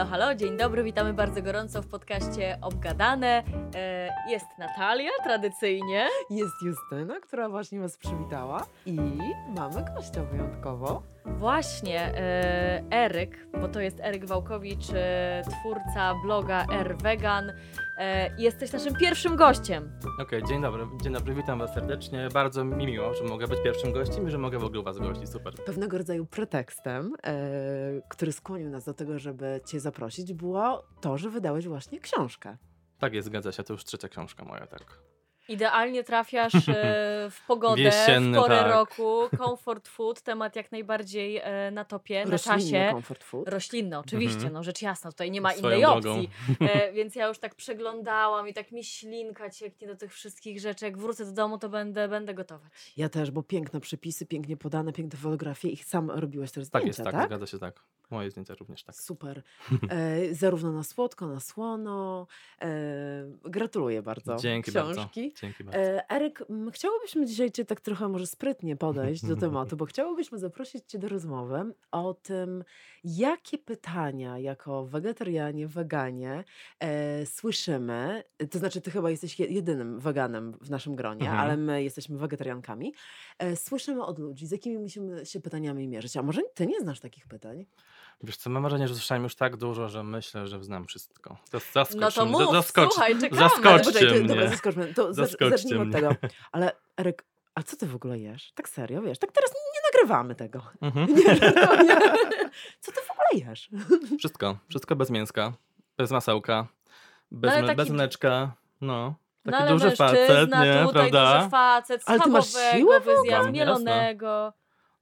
Halo, halo, dzień dobry, witamy bardzo gorąco w podcaście Obgadane. E, jest Natalia, tradycyjnie. Jest Justyna, która właśnie Was przywitała i mamy gościa wyjątkowo. Właśnie, e, Eryk, bo to jest Eryk Wałkowicz, e, twórca bloga R-Vegan. E, jesteś naszym pierwszym gościem. Okej, dzień dobry, dzień dobry, witam Was serdecznie. Bardzo mi miło, że mogę być pierwszym gościem i że mogę w ogóle u Was gościć, super. Pewnego rodzaju pretekstem, e, który skłonił nas do tego, żeby Cię zaprosić, było to, że wydałeś właśnie książkę. Tak jest, zgadza się, to już trzecia książka moja, tak. Idealnie trafiasz e, w pogodę, Jesienny, w porę tak. roku. Comfort food, temat jak najbardziej e, na topie, na Roślinny czasie. comfort food. Roślinne, oczywiście, Mhm. no rzecz jasna, tutaj nie ma Swoją innej drogą. opcji. E, więc ja już tak przeglądałam i tak mi ślinka cieknie do tych wszystkich rzeczy. Jak wrócę do domu, to będę, będę gotować. Ja też, bo piękne przepisy, pięknie podane, piękne fotografie i sam robiłeś te Tak zdjęcia, jest, tak, tak? zgadza się, tak. Moje zdjęcia również tak. Super. E, zarówno na słodko, na słono. E, gratuluję bardzo Dzięki książki. bardzo. Dzięki bardzo. E, Eryk, m, chciałobyśmy dzisiaj Cię tak trochę może sprytnie podejść do tematu, bo chciałobyśmy zaprosić Cię do rozmowy o tym, jakie pytania jako wegetarianie, weganie e, słyszymy. To znaczy, Ty chyba jesteś je- jedynym weganem w naszym gronie, Mhm. ale my jesteśmy wegetariankami. E, słyszymy od ludzi, z jakimi musimy się pytaniami mierzyć. A może Ty nie znasz takich pytań? Wiesz co, mam wrażenie, że słyszałem już tak dużo, że myślę, że znam wszystko. Zas- Zaskocz No to mów, za- zaskocz, słuchaj, czekamy. zaskoczcie Poczekaj, mnie. Dobra, zaskoczmy. To Zaskoczcie zacznijmy od tego. Ale Eryk, a co ty w ogóle jesz? Tak serio, wiesz? Tak teraz nie nagrywamy tego. Mhm. Nie, no, nie. Co ty w ogóle jesz? Wszystko, wszystko bez mięska, bez masełka, bez, ale mle- taki- bez mleczka, no. Taki No ale duży facet, nie, tutaj, prawda? duży facet, Ale ty masz schabowego, siłę w ogóle? wyzjadł, Mam, mielonego.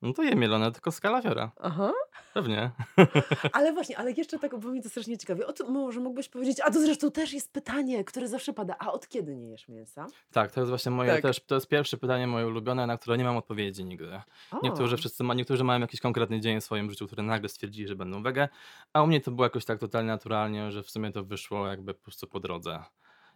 No to je mielone, tylko z kalafiora, Aha. pewnie. Ale właśnie, ale jeszcze tak, bo mi to strasznie ciekawi. O, to może mógłbyś powiedzieć, a to zresztą też jest pytanie, które zawsze pada. A od kiedy nie jesz mięsa? Tak, to jest właśnie moje Tak. też, to jest pierwsze pytanie moje ulubione, na które nie mam odpowiedzi nigdy. O, Niektórzy wszyscy ma, niektórzy mają jakiś konkretny dzień w swoim życiu, który nagle stwierdzili, że będą wege, a u mnie to było jakoś tak totalnie naturalnie, że w sumie to wyszło jakby po prostu po drodze.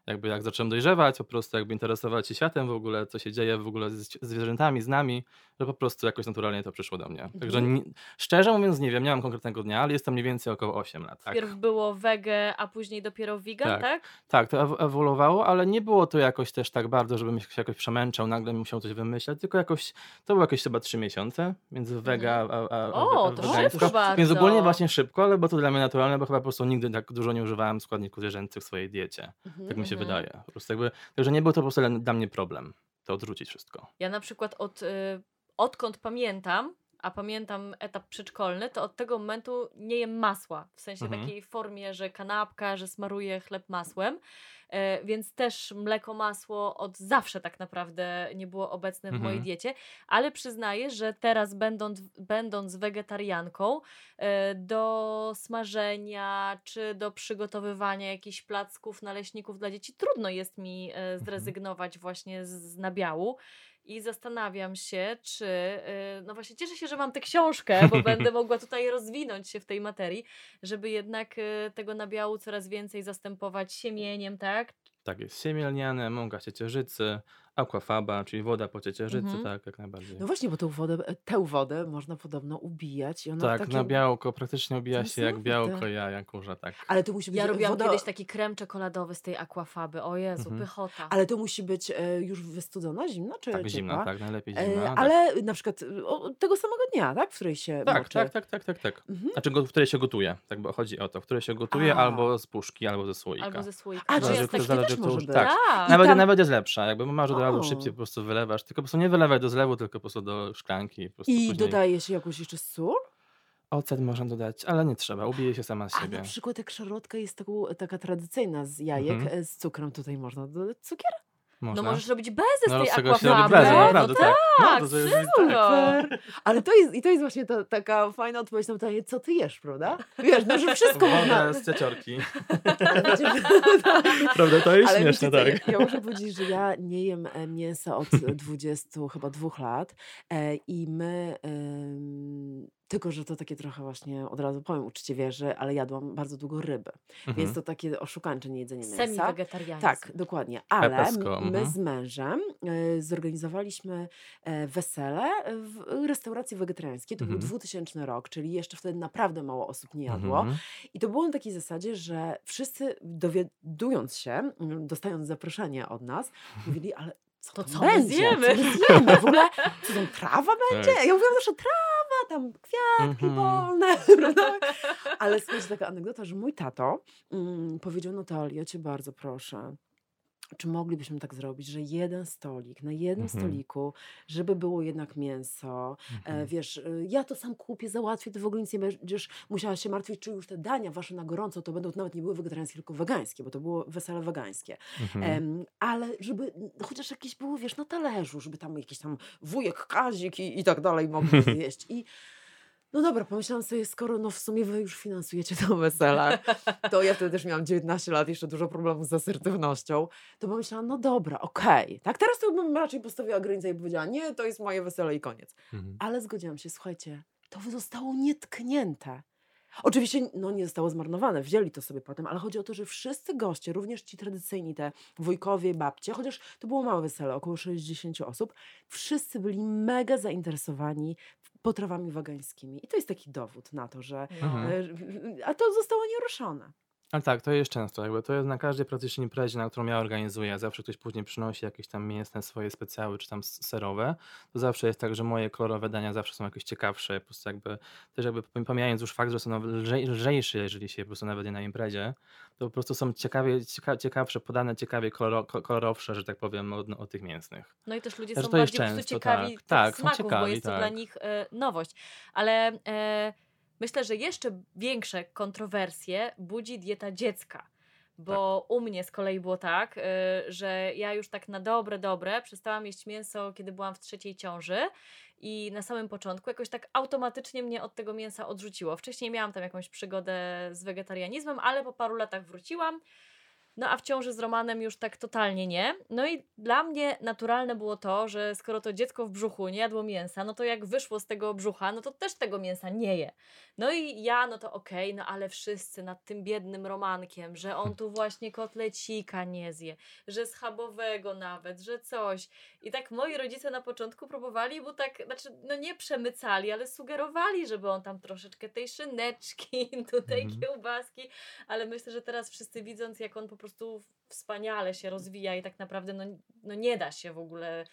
Jakby jak zacząłem dojrzewać, po prostu jakby interesować się światem w ogóle, co się dzieje w ogóle z zwierzętami, z nami, że po prostu jakoś naturalnie to przyszło do mnie. Także Mhm. szczerze mówiąc nie wiem, nie mam konkretnego dnia, ale jest to mniej więcej około 8 lat. Tak, Pierw było wege, a później dopiero vegan, tak? Tak. tak to ew- ewoluowało, ale nie było to jakoś też tak bardzo, żebym się jakoś przemęczał, nagle musiał coś wymyślać, tylko jakoś, to było jakieś chyba 3 miesiące między wega a, a, a, Mhm. O, a to wegańsko. Więc ogólnie właśnie szybko, ale było to dla mnie naturalne, bo chyba po prostu nigdy tak dużo nie używałem składników zwierzęcych w swojej diecie. Mhm. Tak mi się Mhm. wydaje. Po prostu jakby, także nie był to po prostu dla- dla mnie problem, to odrzucić wszystko. Ja na przykład od, y, odkąd pamiętam, a pamiętam etap przedszkolny, to od tego momentu nie jem masła. W sensie Mhm. takiej formie, że kanapka, że smaruję chleb masłem. E, więc też mleko, masło od zawsze tak naprawdę nie było obecne w mojej Mhm. diecie, ale przyznaję, że teraz będąc, będąc wegetarianką, e, do smażenia czy do przygotowywania jakichś placków, naleśników dla dzieci trudno jest mi e, zrezygnować właśnie z, z nabiału. I zastanawiam się, czy. y, No właśnie, cieszę się, że mam tę książkę, bo będę mogła tutaj rozwinąć się w tej materii, żeby jednak y, tego nabiału coraz więcej zastępować siemieniem, tak? Tak jest, siemię lniane, mąka ciecierzycy, aquafaba, czyli woda po ciecierzycy, Mhm. tak, jak najbardziej. No właśnie, bo tą wodę, tę wodę można podobno ubijać. I ona tak, takie... na białko praktycznie ubija się jak białko jaja, kurza, tak. Ale to musi być Ja robiłam woda... kiedyś taki krem czekoladowy z tej aquafaby. O Jezu, Mhm. pychota. Ale to musi być e, już wystudzona, zimna czy Tak, zimna, ciepła? tak, najlepiej E, zimna. tak. ale na przykład e, o, tego samego dnia, tak? W której się Tak, moczy. tak, tak, tak, tak, tak. Mhm. Znaczy, w której się gotuje. Tak, bo chodzi o to, w której się gotuje A. albo z puszki, albo ze słoika. Albo ze słoika. A, Zależy, z jest zależy też to może być. tak. Tak. Nawet, tam- nawet jest lepsza, jakby może od razu O. szybciej po prostu wylewasz, tylko po prostu nie wylewaj do zlewu, tylko po prostu do szklanki. Po prostu I później dodaje się jakąś jeszcze sól? Ocet można dodać, ale nie trzeba, ubije się sama z A siebie. na przykład jak szarlotka jest taką, taka tradycyjna z jajek Mhm. e, z cukrem, tutaj można dodać cukier? Można. No możesz robić bezę z No, tej bezę, No naprawdę, tak. No, tak, to to jest- super. Ale to jest, i to jest właśnie ta, taka fajna odpowiedź na pytanie, co ty jesz, prawda? Wiesz, no, że wszystko można... Woda z cieciorki. Prawda, to jest Ale śmieszne, wiecie tak. ja, ja muszę powiedzieć, że ja nie jem e, mięsa od 20 chyba dwóch lat e, i my Tylko, że to takie trochę właśnie, od razu powiem uczciwie, że ale jadłam bardzo długo ryby. Więc Mhm. to takie oszukańcze niejedzenie mięsa. Semi-wegetarianizm. Tak, dokładnie. Ale my mhm. z mężem e, zorganizowaliśmy e, wesele w restauracji wegetariańskiej. To był Mhm. 2000 rok, czyli jeszcze wtedy naprawdę mało osób nie jadło. Mhm. I to było na takiej zasadzie, że wszyscy dowiadując się, mm, dostając zaproszenie od nas, mówili, ale co To co będzie? zjemy? Co my zjemy? W ogóle, co tam trawa będzie? Tak. Ja mówiłam zawsze trawa, tam kwiatki Mhm. polne. prawda? Ale słuchajcie, taka anegdota, że mój tato mm, powiedział, Natalia, ja cię bardzo proszę, czy moglibyśmy tak zrobić, że jeden stolik, na jednym Mhm. stoliku, żeby było jednak mięso, e, Mhm. wiesz, e, ja to sam kupię, załatwię, ty w ogóle nic nie będziesz musiała się martwić, czy już te dania wasze na gorąco to będą nawet nie były wegetariańskie, tylko wegańskie, bo to było wesele wegańskie. Mhm. Em, ale żeby chociaż jakieś było, wiesz, na talerzu, żeby tam jakiś tam wujek Kazik i, i tak dalej mogli zjeść. I no dobra, pomyślałam sobie, skoro no w sumie wy już finansujecie to wesele, to ja wtedy też miałam 19 lat, jeszcze dużo problemów z asertywnością, to pomyślałam, no dobra, okej, tak teraz to bym raczej postawiła granicę i powiedziała, nie, to jest moje wesele i koniec. Mhm. Ale zgodziłam się, słuchajcie, to zostało nietknięte. Oczywiście no, nie zostało zmarnowane, wzięli to sobie potem, ale chodzi o to, że wszyscy goście, również ci tradycyjni, te wujkowie, babcie, chociaż to było małe wesele, około 60 osób, wszyscy byli mega zainteresowani potrawami wegańskimi. I to jest taki dowód na to, że. Mhm. e, A to zostało nieruszone. Ale tak, to jest często, jakby to jest na każdej praktycznie imprezie, na którą ja organizuję, zawsze ktoś później przynosi jakieś tam mięsne swoje specjały, czy tam serowe, to zawsze jest tak, że moje kolorowe dania zawsze są jakieś ciekawsze, po prostu jakby, też jakby pom- pomijając już fakt, że są lżej, lżejsze, jeżeli się po prostu nawet je na imprezie, to po prostu są ciekawie, cieka, ciekawsze, podane ciekawie koloro, ko- kolorowsze, że tak powiem, od, od tych mięsnych. No i też ludzie Że są to jest bardziej często, ciekawi tak. tych Tak, smaków, bo ciekawi, jest to tak. dla nich e, nowość. Ale e, myślę, że jeszcze większe kontrowersje budzi dieta dziecka. Bo u mnie z kolei było tak, e, że ja już tak na dobre, dobre przestałam jeść mięso, kiedy byłam w trzeciej ciąży i na samym początku jakoś tak automatycznie mnie od tego mięsa odrzuciło. Wcześniej miałam tam jakąś przygodę z wegetarianizmem, ale po paru latach wróciłam. No a w ciąży z Romanem już tak totalnie nie. No i dla mnie naturalne było to, że skoro to dziecko w brzuchu nie jadło mięsa, no to jak wyszło z tego brzucha, no to też tego mięsa nie je. No i ja, no to okej, no ale wszyscy nad tym biednym Romankiem, że on tu właśnie kotlecika nie zje, że schabowego nawet, że coś. I tak moi rodzice na początku próbowali, bo tak, znaczy, no nie przemycali, ale sugerowali, żeby on tam troszeczkę tej szyneczki, tutaj Mhm. kiełbaski, ale myślę, że teraz wszyscy widząc, jak on po prostu wspaniale się rozwija i tak naprawdę no, no nie da się w ogóle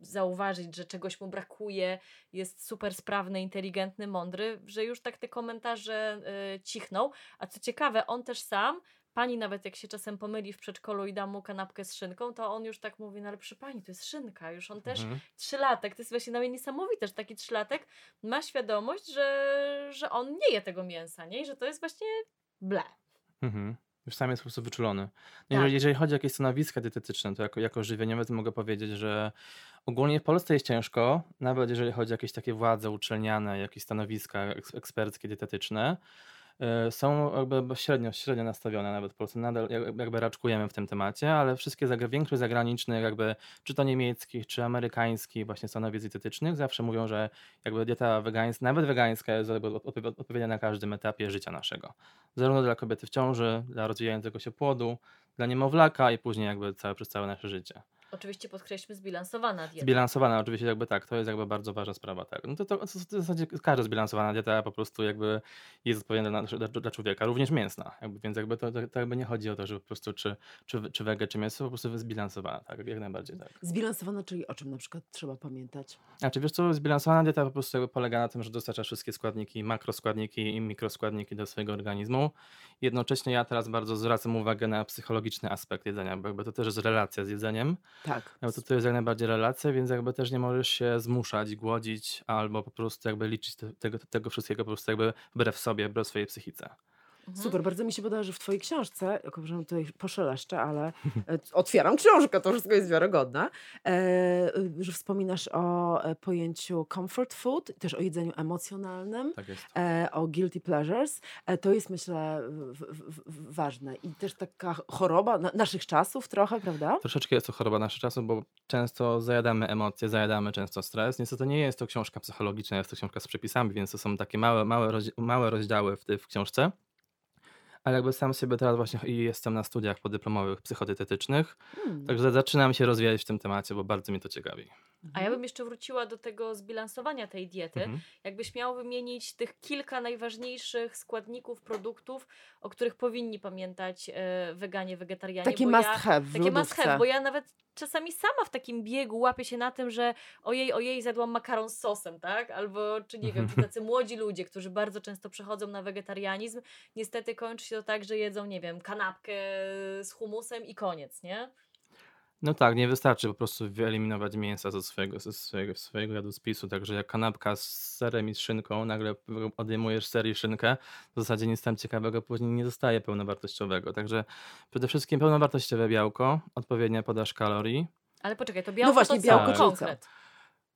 zauważyć, że czegoś mu brakuje, jest super sprawny, inteligentny, mądry, że już tak te komentarze y, cichną. A co ciekawe, on też sam, pani nawet jak się czasem pomyli w przedszkolu i da mu kanapkę z szynką, to on już tak mówi, no ale przy pani, to jest szynka, już on też Mhm. trzylatek, to jest właśnie dla mnie niesamowite, że taki trzylatek ma świadomość, że, że on nie je tego mięsa, nie? I że to jest właśnie ble. Mhm. Już sam jest po prostu wyczulony. No Tak. jeżeli, chodzi o jakieś stanowiska dietetyczne, to jako, jako żywieniowy to mogę powiedzieć, że ogólnie w Polsce jest ciężko, nawet jeżeli chodzi o jakieś takie władze uczelniane, jakieś stanowiska eks- eksperckie, dietetyczne. Y, Są jakby średnio, średnio nastawione nawet w Polsce. Nadal jak- jakby raczkujemy w tym temacie, ale wszystkie zagra- większość zagranicznych, jakby czy to niemieckich, czy amerykańskich właśnie stanowisk dietetycznych zawsze mówią, że jakby dieta wegańska, nawet wegańska jest odpowiednia na każdym etapie życia naszego zarówno dla kobiety w ciąży, dla rozwijającego się płodu, dla niemowlaka i później jakby całe, przez całe nasze życie. Oczywiście podkreślmy zbilansowana dieta. Zbilansowana oczywiście jakby tak, to jest jakby bardzo ważna sprawa, tak. No to, to, to w zasadzie każda zbilansowana dieta po prostu jakby jest odpowiednia dla, dla, dla człowieka, również mięsna, jakby, więc jakby to, to, to jakby nie chodzi o to, że po prostu czy, czy, czy wege, czy mięso, po prostu zbilansowana, tak, jak najbardziej tak. Zbilansowana, czyli o czym na przykład trzeba pamiętać? Znaczy wiesz co, zbilansowana dieta po prostu jakby polega na tym, że dostarcza wszystkie składniki, makroskładniki i mikroskładniki do swojego organizmu. Jednocześnie ja teraz bardzo zwracam uwagę na psychologiczny aspekt jedzenia, bo jakby to też jest relacja z jedzeniem. Tak. No to to jest jak najbardziej relacja, więc jakby też nie możesz się zmuszać, głodzić albo po prostu jakby liczyć te, tego, tego wszystkiego po prostu jakby wbrew sobie, wbrew swojej psychice. Mhm. Super, bardzo mi się podoba, że w twojej książce, że tutaj poszeleszczę, ale e, otwieram książkę, to wszystko jest wiarygodne, e, że wspominasz o e, pojęciu comfort food, też o jedzeniu emocjonalnym, Tak jest. e, o guilty pleasures. E, to jest myślę ważne i też taka choroba na, naszych czasów trochę, prawda? Troszeczkę jest to choroba naszych czasów, bo często zajadamy emocje, zajadamy często stres. Niestety nie jest to książka psychologiczna, jest to książka z przepisami, więc to są takie małe, małe, rozdzia- małe rozdziały w, tej, w książce. Ale jakby sam sobie teraz właśnie i jestem na studiach podyplomowych psychodietetycznych, Hmm. także zaczynam się rozwijać w tym temacie, bo bardzo mnie to ciekawi. A ja bym jeszcze wróciła do tego zbilansowania tej diety. Mhm. Jakbyś miał wymienić tych kilka najważniejszych składników, produktów, o których powinni pamiętać e, weganie, wegetarianie. Taki bo must ja, have Takie must have, bo ja nawet czasami sama w takim biegu łapię się na tym, że ojej, ojej, zjadłam makaron z sosem, tak? Albo, czy nie wiem, czy tacy młodzi ludzie, którzy bardzo często przechodzą na wegetarianizm, niestety kończy się to tak, że jedzą, nie wiem, kanapkę z humusem i koniec, nie? No tak, nie wystarczy po prostu wyeliminować mięsa ze swojego, ze swojego, swojego jadłospisu, także jak kanapka z serem i z szynką, nagle odejmujesz ser i szynkę, w zasadzie nic tam ciekawego później nie zostaje pełnowartościowego, także przede wszystkim pełnowartościowe białko, odpowiednia podaż kalorii, Ale poczekaj, to białko właśnie, to białko, konkret.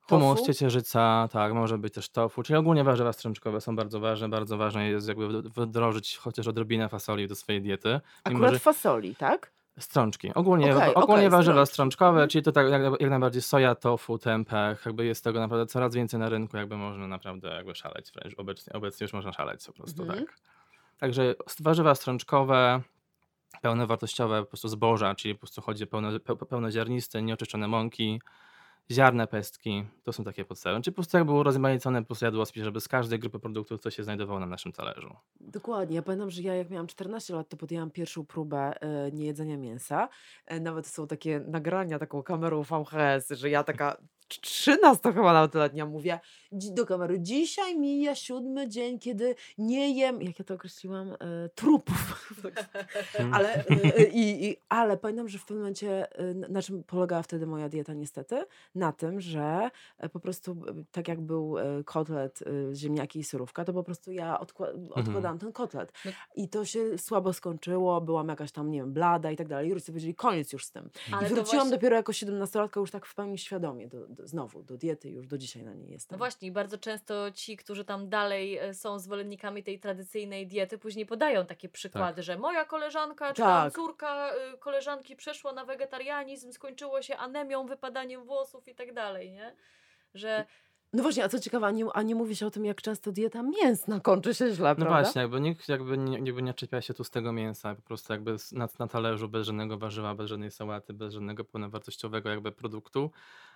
Humus, ciecierzyca, tak, może być też tofu, czyli ogólnie warzywa strączkowe są bardzo ważne. Bardzo ważne jest jakby wd- wdrożyć chociaż odrobinę fasoli do swojej diety. Mimo, Akurat że fasoli, tak? Strączki. Ogólnie, Okej, ogólnie okej, warzywa strączki. strączkowe, Mhm. czyli to tak jak, jak najbardziej soja, tofu, tempeh, jakby jest tego naprawdę coraz więcej na rynku, jakby można naprawdę jakby szaleć wręcz. Obecnie, obecnie już można szaleć po prostu, Mhm. tak. Także warzywa strączkowe, pełnowartościowe po prostu zboża, czyli po prostu chodzi pełno, pe, pełnoziarniste, nieoczyszczone mąki, ziarne pestki, to są takie podstawy. Czyli po prostu jakby urozmaicone po prostu jadłospis, żeby z każdej grupy produktów coś się znajdowało na naszym talerzu. Dokładnie. Ja pamiętam, że ja jak miałam 14 lat, to podjęłam pierwszą próbę e, niejedzenia mięsa. E, nawet są takie nagrania taką kamerą VHS, że ja taka 13 chyba nastoletnia mówię dzi- do kamery, dzisiaj mija siódmy dzień, kiedy nie jem, jak ja to określiłam, e, trupów. ale, e, i, i, ale pamiętam, że w pewnym momencie, e, na czym polegała wtedy moja dieta niestety? Na tym, że e, po prostu e, tak jak był e, kotlet, e, ziemniaki i surówka, to po prostu ja odkła- odkładałam ten kotlet. No- I to się słabo skończyło, byłam jakaś tam, nie wiem, blada i tak dalej. I rodzice powiedzieli, koniec już z tym. Ale I wróciłam właśnie- dopiero jako 17-latka już tak w pełni świadomie do, do, znowu do diety, już do dzisiaj na niej jestem. No właśnie, bardzo często ci, którzy tam dalej e, są zwolennikami tej tradycyjnej diety, później podają takie przykłady, że moja koleżanka czy Tak. córka y, koleżanki przeszła na wegetarianizm, skończyło się anemią, wypadaniem włosów i tak dalej, nie? Że No właśnie, a co ciekawe, a nie, a nie mówi się o tym, jak często dieta mięsna kończy się źle, No prawda? właśnie, jakby nikt jakby nie, jakby nie czepia się tu z tego mięsa, po prostu jakby na, na talerzu bez żadnego warzywa, bez żadnej sałaty, bez żadnego pełnowartościowego jakby produktu,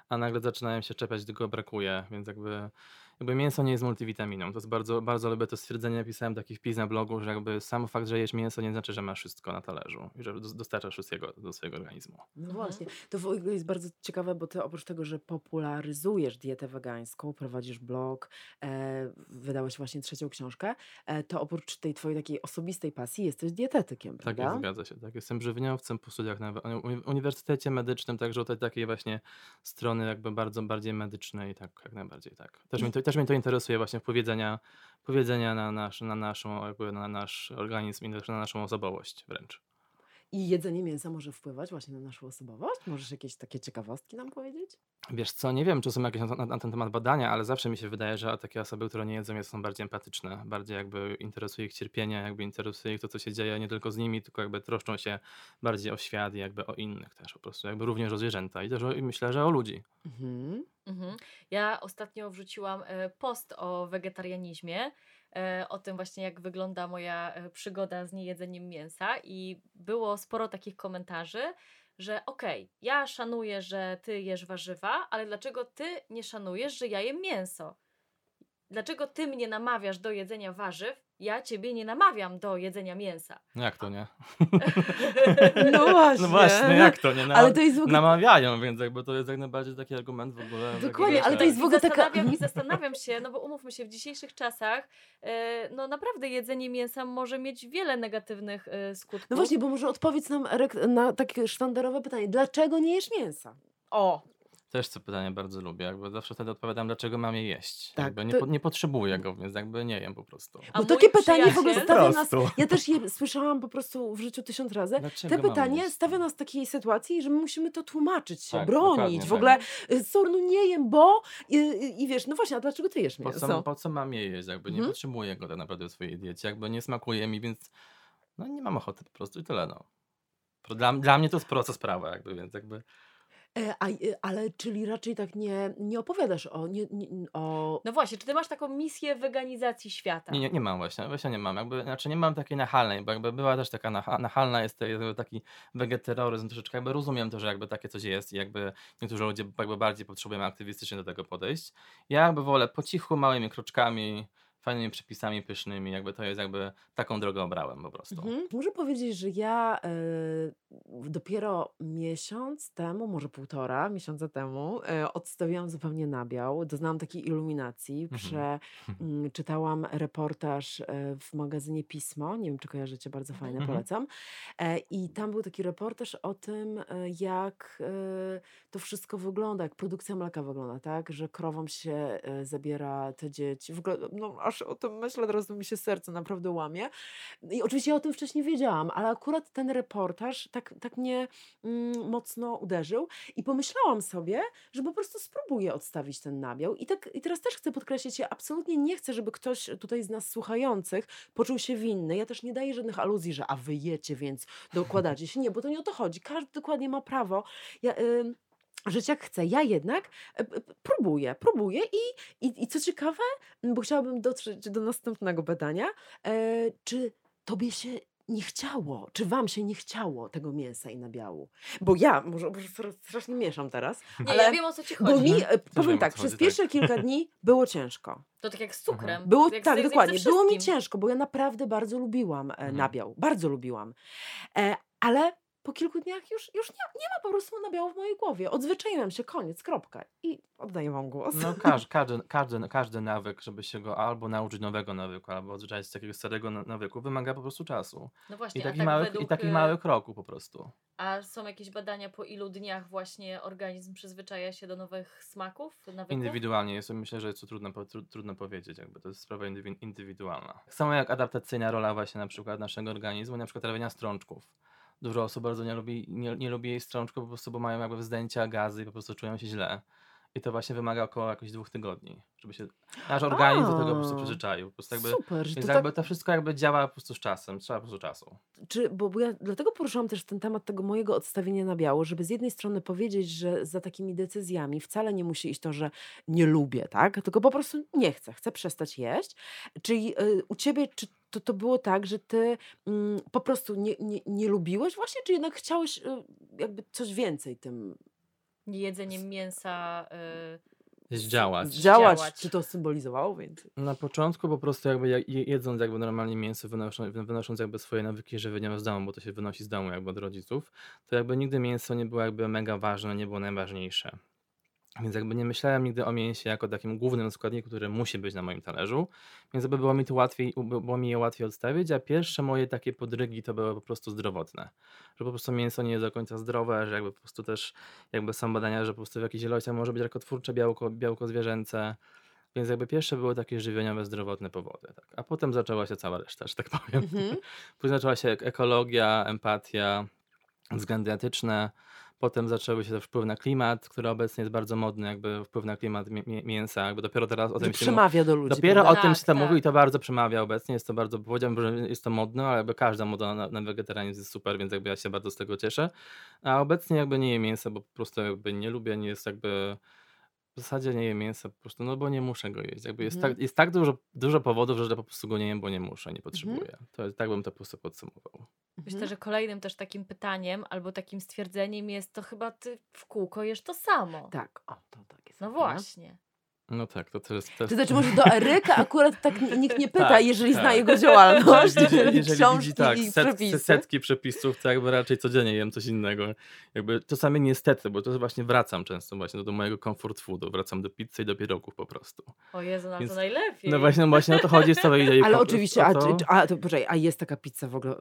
a nagle zaczynają się czepiać, gdy go brakuje, więc jakby, jakby mięso nie jest multivitaminą. To jest bardzo, bardzo lubię to stwierdzenie, pisałem taki wpis na blogu, że jakby sam fakt, że jesz mięso nie znaczy, że masz wszystko na talerzu i że dos- dostarczasz wszystkiego do swojego organizmu. No właśnie, to w ogóle jest bardzo ciekawe, bo ty oprócz tego, że popularyzujesz dietę wegańską, prowadzisz blog, e, wydałeś właśnie trzecią książkę, e, to oprócz tej twojej takiej osobistej pasji jesteś dietetykiem, Tak prawda? jest, zgadza się. Tak. Jestem żywniowcem po studiach na uni- Uniwersytecie Medycznym, także od takiej właśnie strony jakby bardzo bardziej medycznej, tak jak najbardziej tak. Też, mnie to, też mnie to interesuje właśnie powiedzenia, powiedzenia na, nasz, na, naszą, jakby na nasz organizm i na naszą osobowość wręcz. I jedzenie mięsa może wpływać właśnie na naszą osobowość? Możesz jakieś takie ciekawostki nam powiedzieć? Wiesz co, nie wiem, czy są jakieś na, na, na ten temat badania, ale zawsze mi się wydaje, że takie osoby, które nie jedzą mięsa są bardziej empatyczne, bardziej jakby interesuje ich cierpienie, jakby interesuje ich to, co się dzieje nie tylko z nimi, tylko jakby troszczą się bardziej o świat i jakby o innych też po prostu, jakby również o zwierzęta i też o, i myślę, że o ludzi. Mhm. Mhm. Ja ostatnio wrzuciłam e, post o wegetarianizmie, e, o tym właśnie jak wygląda moja e, przygoda z niejedzeniem mięsa i było sporo takich komentarzy, że okej, ja szanuję, że ty jesz warzywa, ale dlaczego ty nie szanujesz, że ja jem mięso? Dlaczego ty mnie namawiasz do jedzenia warzyw, ja ciebie nie namawiam do jedzenia mięsa? No jak to nie? No właśnie. No właśnie, jak to nie? Na, Ale to jest w ogóle... Namawiają, więc jakby to jest jak najbardziej taki argument w ogóle. Dokładnie, ale to jest w ogóle I taka- zastanawiam, I zastanawiam się, no bo umówmy się, w dzisiejszych czasach, e, no naprawdę jedzenie mięsa może mieć wiele negatywnych e, skutków. No właśnie, bo może odpowiedz nam na takie sztandarowe pytanie. Dlaczego nie jesz mięsa? O! Też to pytanie bardzo lubię. Jakby zawsze wtedy odpowiadam, dlaczego mam je jeść. Tak, Jakby nie, to- po, nie potrzebuję go, więc jakby nie jem po prostu. A Bo takie pytanie w ogóle stawia Po nas. Ja też je słyszałam po prostu w życiu tysiąc razy. Dlaczego Te pytanie jeść? stawia nas w takiej sytuacji, że my musimy to tłumaczyć się, Tak, bronić. W tak. ogóle, y, sorry, no nie jem, bo. I, i, I wiesz, no właśnie, a dlaczego ty jesz Po mięso? co, po co mam je jeść? Jakby nie Mhm. potrzebuję go tak naprawdę w swojej diecie. Jakby nie smakuje mi, więc no nie mam ochoty po prostu i tyle. No. Dla, dla mnie to jest prosta sprawa, jakby, więc jakby a, y, ale czyli raczej tak nie, nie opowiadasz o. Nie, nie, o... No właśnie, czy ty masz taką misję weganizacji świata? Nie, nie, nie mam właśnie, właśnie nie mam. Jakby, znaczy nie mam takiej nachalnej, bo jakby była też taka nacha, nachalna, jest to jest taki wegeterroryzm troszeczkę, jakby rozumiem to, że jakby takie coś jest i jakby niektórzy ludzie jakby bardziej potrzebują aktywistycznie do tego podejść. Ja jakby wolę po cichu, małymi kroczkami, fajnymi przepisami pysznymi, jakby to jest jakby taką drogę obrałem po prostu. Mhm. Muszę powiedzieć, że ja e, dopiero miesiąc temu, może półtora miesiąca temu, e, odstawiłam zupełnie nabiał. Doznałam takiej iluminacji. Mhm. Prze, mm, czytałam reportaż e, w magazynie Pismo. Nie wiem, czy kojarzycie, bardzo fajne, Mhm. polecam. I tam był taki reportaż o tym, jak to wszystko wygląda, jak produkcja mleka wygląda, tak? Że krowom się zabiera te dzieci. W ogóle, no aż o tym myślę, teraz mi się serce naprawdę łamie. I oczywiście ja o tym wcześniej wiedziałam, ale akurat ten reportaż tak, tak mnie mm, mocno uderzył i pomyślałam sobie, że po prostu spróbuję odstawić ten nabiał. I, tak, I teraz też chcę podkreślić, ja absolutnie nie chcę, żeby ktoś tutaj z nas słuchających poczuł się winny. Ja też nie daję żadnych aluzji, że a wy jecie, więc dokładacie się. Nie, bo to nie o to chodzi. Każdy dokładnie ma prawo. Ja, żyć jak chce. Ja jednak e, próbuję, próbuję i, i, i co ciekawe, bo chciałabym dotrzeć do następnego pytania, e, czy tobie się nie chciało, czy wam się nie chciało tego mięsa i nabiału? Bo ja, może, może stra- strasznie mieszam teraz, Nie, ale ja wiem o co ci chodzi. bo mi, Mhm. Też powiem tak, co przez chodzi, pierwsze kilka dni było ciężko. To tak jak z cukrem. Było, jak tak, jak dokładnie. Było mi ciężko, bo ja naprawdę bardzo lubiłam e, Mhm. nabiał. Bardzo lubiłam. E, ale po kilku dniach już, już nie, nie ma po prostu nabiału w mojej głowie. Odzwyczaiłem się, koniec, kropka. I oddaję wam głos. No każdy, każdy, każdy, każdy nawyk, żeby się go albo nauczyć nowego nawyku, albo odzwyczaić z takiego starego na- nawyku, wymaga po prostu czasu. No I właśnie, a takich tak małych, według, i takich y, małych kroków po prostu. A są jakieś badania po ilu dniach właśnie organizm przyzwyczaja się do nowych smaków, nawyków? Indywidualnie jest, myślę, że jest to trudno, trudno powiedzieć, jakby to jest sprawa indywi- indywidualna. Tak samo jak adaptacyjna rola właśnie na przykład naszego organizmu, na przykład trawienia strączków. Dużo osób bardzo nie lubi, nie, nie lubi jej strączków, po prostu, bo mają jakby wzdęcia, gazy i po prostu czują się źle. I to właśnie wymaga około jakichś dwóch tygodni, żeby się nasz organizm do tego po prostu A, przyzwyczaił. Po prostu jakby, Super, że to tak jakby to wszystko jakby działa po prostu z czasem, trzeba po prostu czasu. Czy, bo, bo ja dlatego poruszyłam też ten temat tego mojego odstawienia na biało, żeby z jednej strony powiedzieć, że za takimi decyzjami wcale nie musi iść to, że nie lubię, tak? Tylko po prostu nie chcę, chcę przestać jeść. Czyli y, u ciebie, czy to, to było tak, że ty mm, po prostu nie, nie, nie lubiłeś właśnie, czy jednak chciałeś y, jakby coś więcej tym Jedzeniem mięsa. y, Działać. działać? Działać. Czy to symbolizowało więcej? Na początku po prostu jakby jak- je- jedząc jakby normalnie mięso, wynosząc, wynosząc jakby swoje nawyki żywieniowe z domu, bo to się wynosi z domu jakby od rodziców, to jakby nigdy mięso nie było jakby mega ważne, nie było najważniejsze. Więc jakby nie myślałem nigdy o mięsie jako takim głównym składniku, który musi być na moim talerzu, więc jakby było mi to łatwiej, by- było mi je łatwiej odstawić, a pierwsze moje takie podrygi to były po prostu zdrowotne. Że po prostu mięso nie jest do końca zdrowe, że jakby po prostu też jakby są badania, że po prostu w jakichś ilościach może być rakotwórcze białko, białko zwierzęce, więc jakby pierwsze były takie żywieniowe, zdrowotne powody. Tak. A potem zaczęła się cała reszta, że tak powiem. Mhm. Później zaczęła się ek- ekologia, empatia, względy etyczne. Potem zaczęły się też wpływ na klimat, który obecnie jest bardzo modny, jakby wpływ na klimat mi- mi- mięsa. Jakby dopiero teraz o tym się mówi. przemawia do ludzi. Dopiero prawda? o tym Tak, się tak. mówi i to bardzo przemawia obecnie. Jest to bardzo, powiedziałbym, że jest to modne, ale jakby każda moda na, na wegetarianizm jest super, więc jakby ja się bardzo z tego cieszę. A obecnie jakby nie jem mięsa, bo po prostu jakby nie lubię, nie jest jakby w zasadzie nie jem mięsa po prostu, no bo nie muszę go jeść. Jakby jest, Mhm. tak, jest tak dużo, dużo powodów, że po prostu go nie jem, bo nie muszę, nie potrzebuję. To, tak bym to po prostu podsumował. Myślę, Mhm. że kolejnym też takim pytaniem albo takim stwierdzeniem jest to chyba ty w kółko jesz to samo. Tak, o, to tak jest. No prawda? właśnie. No tak, to, to jest... To znaczy może do Eryka akurat tak nikt nie pyta, Tak, jeżeli zna tak. jego działalność, jeżeli, jeżeli książki widzi tak, i set, przepisy. setki przepisów, to jakby raczej codziennie jem coś innego. Jakby czasami niestety, bo to właśnie wracam często właśnie do mojego comfort foodu, wracam do pizzy i do pierogów po prostu. O Jezu, nam Więc- to najlepiej. No właśnie, no właśnie o to chodzi z całej idei. Ale po oczywiście, a, to- a, to, poczekaj, a jest taka pizza w ogóle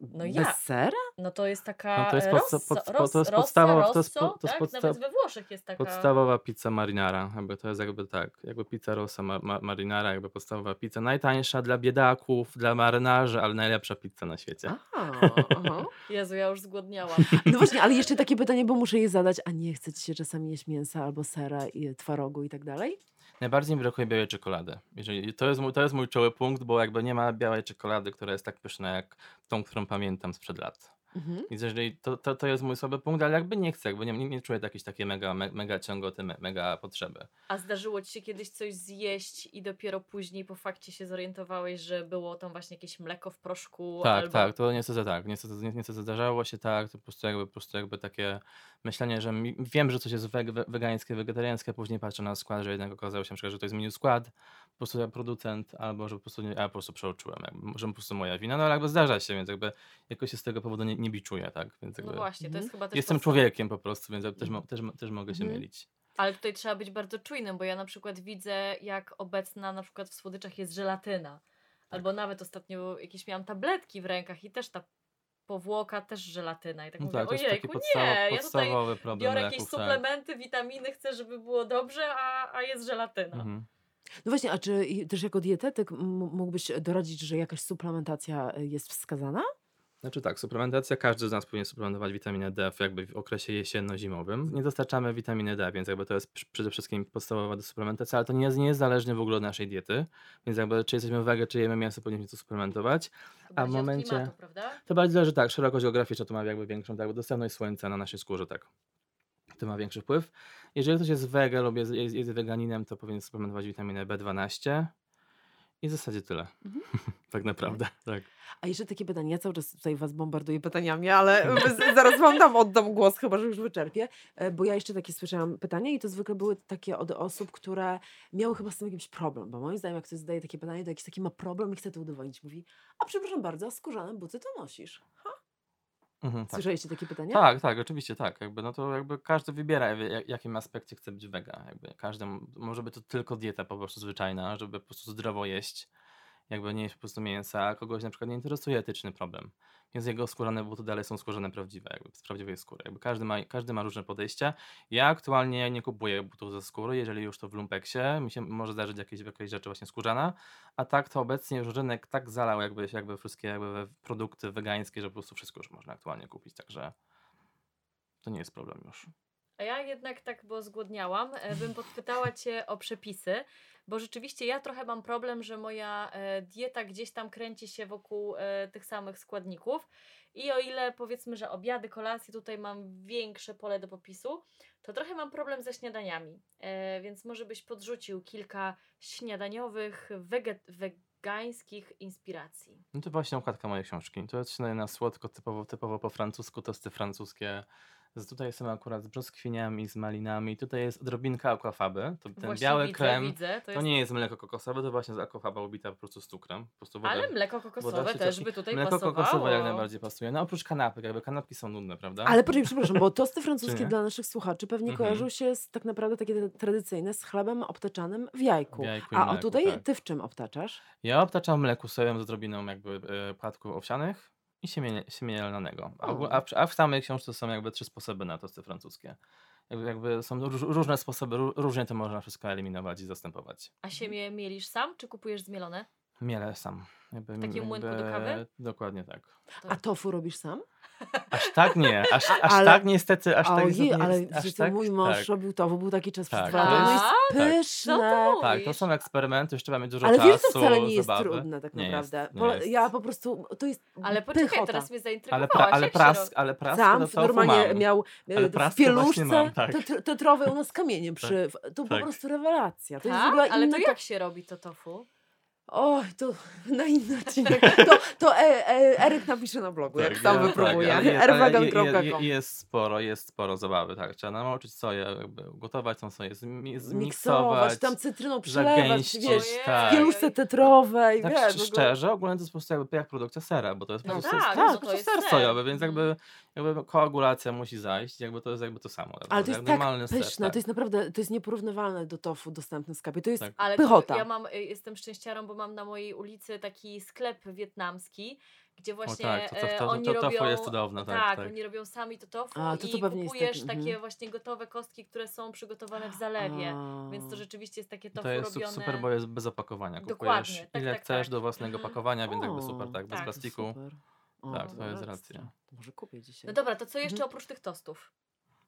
No bez ja. sera? No to jest taka No to jest podsta- rosso, pod- ros, to jest podstawowa- to jest rosso, po- to jest tak? podsta- Nawet we Włoszech jest taka... Podstawowa pizza marinara, jakby to jest jakby tak, jakby pizza rossa ma, ma, marinara, jakby podstawowa pizza, najtańsza dla biedaków, dla marynarzy, ale najlepsza pizza na świecie. Aha, aha. Jezu, ja już zgłodniałam. No właśnie, ale jeszcze takie pytanie, bo muszę je zadać, a nie chce ci się czasami jeść mięsa albo sera i twarogu i tak dalej? Najbardziej mi brakuje białej czekolady. Jeżeli, to, jest mój, to jest mój czoły punkt, bo jakby nie ma białej czekolady, która jest tak pyszna jak tą, którą pamiętam sprzed lat. Mhm. Więc jeżeli to, to, to jest mój słaby punkt, ale jakby nie chcę, jakby nie, nie, czuję jakiejś takiej mega, me, mega ciągoty, me, mega potrzeby. A zdarzyło ci się kiedyś coś zjeść i dopiero później po fakcie się zorientowałeś, że było tam właśnie jakieś mleko w proszku Tak, albo... tak, to niestety tak. Niestety, ni- niestety zdarzało się tak, to po prostu jakby, po prostu jakby takie myślenie, że mi, wiem, że coś jest we- wegańskie, wegetariańskie, później patrzę na skład, że jednak okazało się, przykład, że to jest menu skład, po prostu ja producent, albo że po prostu, nie, a po prostu przeoczyłem, jakby, może po prostu moja wina, no ale jakby zdarza się, więc jakby jakoś się z tego powodu nie, nie biczuję, tak, więc No jakby właśnie, to Mhm. jest chyba też jestem podstawa- człowiekiem po prostu, więc ja też, mo, też, mo- też mogę się Mhm. mylić. Ale tutaj trzeba być bardzo czujnym, bo ja na przykład widzę, jak obecna na przykład w słodyczach jest żelatyna. Albo nawet ostatnio jakieś miałam tabletki w rękach i też ta powłoka, też żelatyna. I tak No mówię, tak, to jest taki ojejku, podstawo, nie, ja tutaj podstawowy problem biorę jakieś tak. suplementy, witaminy, chcę, żeby było dobrze, a, a jest żelatyna. Mhm. No właśnie, a czy też jako dietetyk mógłbyś doradzić, że jakaś suplementacja y, jest wskazana? Znaczy tak, suplementacja, każdy z nas powinien suplementować witaminę D w jakby w okresie jesienno-zimowym. Nie dostarczamy witaminy D, więc jakby to jest przede wszystkim podstawowa do suplementacji, ale to nie jest, nie jest zależne w ogóle od naszej diety, więc jakby czy jesteśmy wege, czy jemy mięso, powinniśmy to suplementować. To A w momencie- klimatu, prawda? To bardziej zależy tak, szerokość geograficzna to ma jakby większą, tak, dostępność słońca na naszej skórze, tak. To ma większy wpływ. Jeżeli ktoś jest wege lub jest, jest, jest weganinem, to powinien suplementować witaminę B12 i w zasadzie tyle. Mhm. tak naprawdę, tak. A jeszcze takie pytanie, ja cały czas tutaj was bombarduję pytaniami, ale zaraz wam dam, oddam głos, chyba że już wyczerpię, e, bo ja jeszcze takie słyszałam pytania i to zwykle były takie od osób, które miały chyba z tym jakiś problem, bo moim zdaniem jak ktoś zadaje takie pytanie, to jakiś taki ma problem i chce to udowodnić. Mówi, a przepraszam bardzo, skórzane buty to nosisz. Ha? Mhm, tak. Słyszeliście takie pytania? Tak, tak, oczywiście tak. Jakby, no to jakby każdy wybiera, w jak- jakim aspekcie chce być wega. Jakby każdy, może być to tylko dieta po prostu zwyczajna, żeby po prostu zdrowo jeść, jakby nie jeść po prostu mięsa, a kogoś na przykład nie interesuje etyczny problem. Więc jego skórzane buty dalej są skórzane prawdziwe, jakby z prawdziwej skóry. Jakby każdy ma, każdy ma różne podejścia. Ja aktualnie nie kupuję butów ze skóry, jeżeli już to w lumpeksie. Mi się może zdarzyć jakieś, jakieś rzeczy właśnie skórzana, a tak to obecnie już rynek tak zalał jakby, jakby wszystkie jakby produkty wegańskie, że po prostu wszystko już można aktualnie kupić, także to nie jest problem już. A ja jednak tak, bo zgłodniałam, e, bym podpytała Cię o przepisy, bo rzeczywiście ja trochę mam problem, że moja e, dieta gdzieś tam kręci się wokół e, tych samych składników i o ile powiedzmy, że obiady, kolacje tutaj mam większe pole do popisu, to trochę mam problem ze śniadaniami, więc może byś podrzucił kilka śniadaniowych, wegańskich inspiracji. No to właśnie okładka mojej książki. To jest śniadanie na słodko, typowo, typowo po francusku, tosty francuskie. Z, tutaj są akurat z brzoskwiniami, z malinami. Tutaj jest odrobinka aquafaby. To ten Właśnie biały widzę, krem. Widzę, to To jest... nie jest mleko kokosowe, to właśnie z aquafaba ubita po prostu z cukrem. Po prostu woda, Ale mleko kokosowe też by tutaj Mleko pasowało. kokosowe jak najbardziej pasuje. No oprócz kanapek, jakby kanapki są nudne, prawda? Ale poczekaj, przepraszam, bo tosty francuskie dla naszych słuchaczy pewnie Mhm. kojarzą się z tak naprawdę takie tradycyjne z chlebem obtaczanym w jajku. W jajku A o mleku, tutaj tak. ty w czym obtaczasz? Ja obtaczam mleku sojowym z odrobiną jakby e, płatków owsianych i siemienia, siemienia. A, a, w- a w samej książce są jakby trzy sposoby na tosty francuskie. Jakby, jakby są róż, różne sposoby, ró- różnie to można wszystko eliminować i zastępować. A siemię mielisz sam, czy kupujesz zmielone? Miele sam. Jakby, Taki jakby, młynku do kawy? Dokładnie tak. To- A tofu robisz sam? Aż tak nie, aż, aż Ale- tak niestety, aż tak Ojej, niestety ale jest- aż tak, mój mąż tak. robił tofu, był taki czas Tak, przed dwa to lata. jest- No jest tak. pyszne. Co ty Tak, to są eksperymenty, już trzeba mieć dużo Ale czasu, wiesz, to wcale nie jest zabawy. trudne tak Nie naprawdę. nie jest. ja po prostu, to jest Ale poczekaj, pychota. teraz mnie Ale, zaintrygowałaś. pra, ale, jak się pras, ale praskę Sam normalnie mam. miał e, Ale w pieluszce mam, tak. to, tr- to trowę u nas kamieniem przy... w- To po tak. prostu rewelacja. To jest w Tak? ogóle Ale inny to to- jak się robi to tofu? Oj, to na inny odcinek. To, to e, e, Eryk napisze na blogu, jak sam ja- wypróbuje. ale jest- je- je- sporo, jest sporo zabawy, tak. Trzeba nauczyć soję, jakby gotować tą soję, zmi- Miksować, zmiksować. tam cytryną przelewać, wiesz, tak. w pieluszce tetrowej, Tak wiesz. szczerze, ogólnie to jest po prostu jakby jak produkcja sera, bo to jest po No prostu tak, tak, no tak, to jest ser ser. sojowy, więc Mhm. jakby, jakby koagulacja musi zajść, jakby to jest jakby to samo. tak Ale to naprawdę, jest jak tak normalny ser, pyszne, tak. to jest naprawdę, to jest nieporównywalne do tofu dostępne w sklepie. To jest Tak. Ale to pychota. ja mam, y, jestem szczęściarą, bo mam na mojej ulicy taki sklep wietnamski, gdzie właśnie tak, to- to- e, to- oni to robią... jest cudowne, tak, tak, tak. oni robią sami to tofu A, to to i pewnie jest kupujesz taki- takie mhm. właśnie gotowe kostki, które są przygotowane w zalewie. Więc to A. rzeczywiście jest takie tofu To jest robione... super, bo jest bez opakowania. Dokładnie, Kupujesz tak, ile tak, chcesz tak. do własnego Mhm. opakowania, więc jakby O, super, tak, bez tak. plastiku. Super. O, Tak, to jest racja. To może kupię dzisiaj. No dobra, to co jeszcze Mhm. oprócz tych tostów?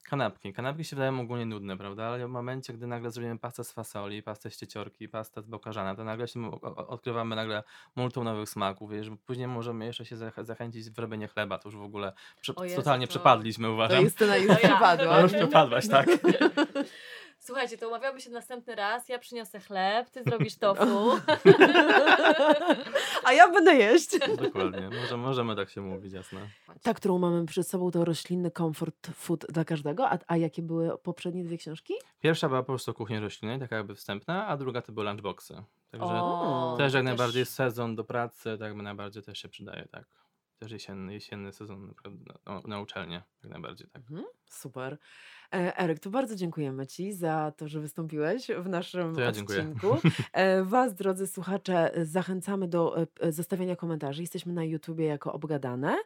Kanapki. Kanapki się wydają ogólnie nudne, prawda? Ale w momencie, gdy nagle zrobimy pastę z fasoli, pastę z cieciorki, pastę z bałkarzana, to nagle się o- odkrywamy nagle multum nowych smaków, wiesz, bo później możemy jeszcze się zach- zachęcić w robienie chleba, to już w ogóle prze- O Jezu, totalnie to- przepadliśmy, To uważam. Już To ja. przypadła. To już przepadłaś, tak. Słuchajcie, to umawiamy się następny raz. Ja przyniosę chleb, ty zrobisz tofu. A ja będę jeść. Dokładnie. Może, możemy tak się mówić, jasne. Ta, którą mamy przed sobą, to roślinny comfort food dla każdego. A, a jakie były poprzednie dwie książki? Pierwsza była po prostu o kuchni roślinnej, taka jakby wstępna, a druga to były lunchboxy. Także O, też jak też- najbardziej sezon do pracy, tak jakby najbardziej też się przydaje, tak. Też jesienny, jesienny sezon naprawdę na, na uczelnię, jak najbardziej, tak. Mhm, super. E, Eryk, to bardzo dziękujemy Ci za to, że wystąpiłeś w naszym To ja dziękuję. odcinku. E, Was, drodzy słuchacze, zachęcamy do e, zostawiania komentarzy. Jesteśmy na YouTubie jako Obgadane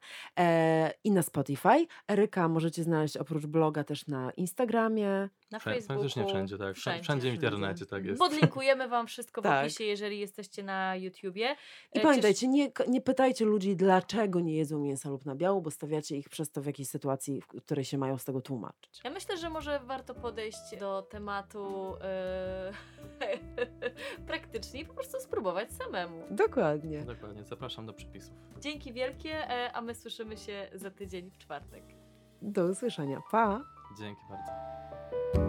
i na Spotify. Eryka możecie znaleźć oprócz bloga też na Instagramie. Na Wszę- Facebooku. Praktycznie wszędzie, tak. Wszędzie, wszędzie w internecie, tak jest. Podlinkujemy Wam wszystko w Tak. opisie, jeżeli jesteście na YouTubie. I pamiętajcie, nie, nie pytajcie ludzi, dlaczego nie jedzą mięsa lub nabiału, bo stawiacie ich przez to w jakiejś sytuacji, w której się mają z tego tłumaczyć. Ja myślę, że może warto podejść do tematu e, praktycznie i po prostu spróbować samemu. Dokładnie. Dokładnie, zapraszam do przepisów. Dzięki wielkie, e, a my słyszymy się za tydzień w czwartek. Do usłyszenia. Pa! Dzięki bardzo.